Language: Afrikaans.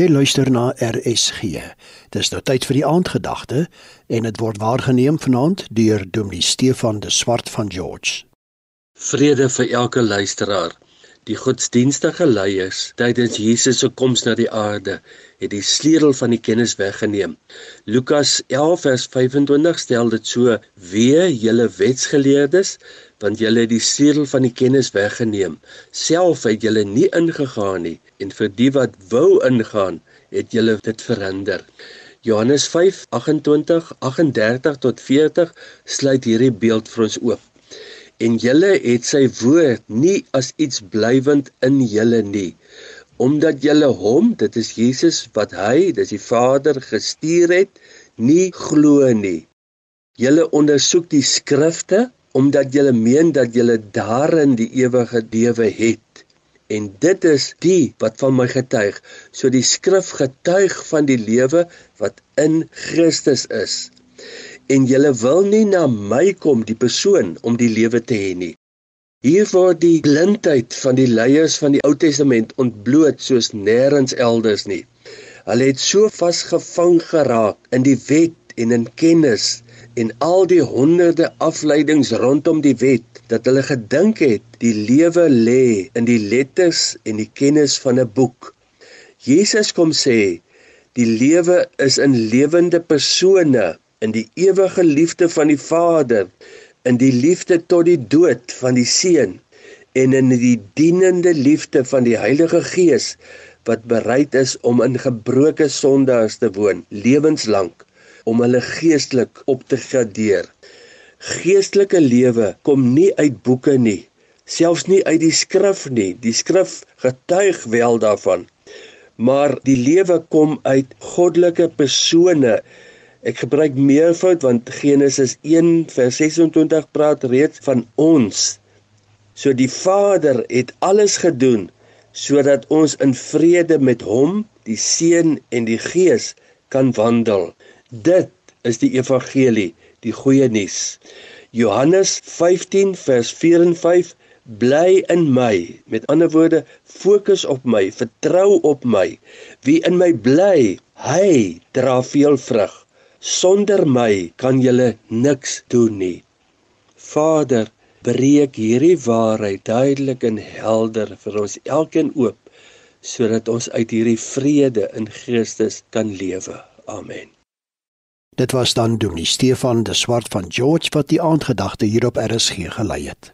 Jy luister na RSG. Dis nou tyd vir die aandgedagte en dit word waargeneem vanaand deur Dominee Stefan de Swart van George. Vrede vir elke luisteraar. Die godsdienstige leiers tydens Jesus se koms na die aarde het die sleutel van die kennis weggeneem. Lukas 11 vers 25 stel dit so: "Wee julle wetsgeleerdes, want julle het die sleutel van die kennis weggeneem. Self het julle nie ingegaan nie en vir die wat wou ingaan, het julle dit verhinder. Johannes 5:28, 38 tot 40 sluit hierdie beeld vir ons oop. En julle het sy woord nie as iets blywend in julle nie, omdat julle hom, dit is Jesus wat hy, dis die Vader gestuur het, nie glo nie. Julle ondersoek die skrifte omdat julle meen dat julle daarin die ewige lewe het. En dit is die wat van my getuig. So die skrif getuig van die lewe wat in Christus is. En julle wil nie na my kom die persoon om die lewe te hê nie. Hier word die blindheid van die leiers van die Ou Testament ontbloot soos nêrens elders nie. Hulle het so vasgevang geraak in die wet en in kennis en al die honderde afleidings rondom die wet dat hulle gedink het die lewe lê in die letters en die kennis van 'n boek. Jesus kom sê die lewe is in lewende persone in die ewige liefde van die Vader in die liefde tot die dood van die Seun en in die dienende liefde van die Heilige Gees wat bereid is om in gebroke sondaars te woon lewenslank om hulle geestelik op te gradeer. Geestelike lewe kom nie uit boeke nie, selfs nie uit die skrif nie. Die skrif getuig wel daarvan. Maar die lewe kom uit goddelike persone. Ek gebruik meervoud want Genesis 1 vers 26 praat reeds van ons. So die Vader het alles gedoen sodat ons in vrede met hom, die Seun en die Gees kan wandel. Dit is die evangelie, die goeie nuus. Johannes 15 vers 4 en 5 bly in my. Met ander woorde, fokus op my, vertrou op my. Wie in my bly, hy dra veel vrug. Sonder my kan julle niks doen nie. Vader, breek hierdie waarheid duidelik en helder vir ons elkeen oop sodat ons uit hierdie vrede in Christus kan lewe. Amen. Dit was dan Dominee Stefan de Swart van George wat die aandgedagte hier op RSG gelei het.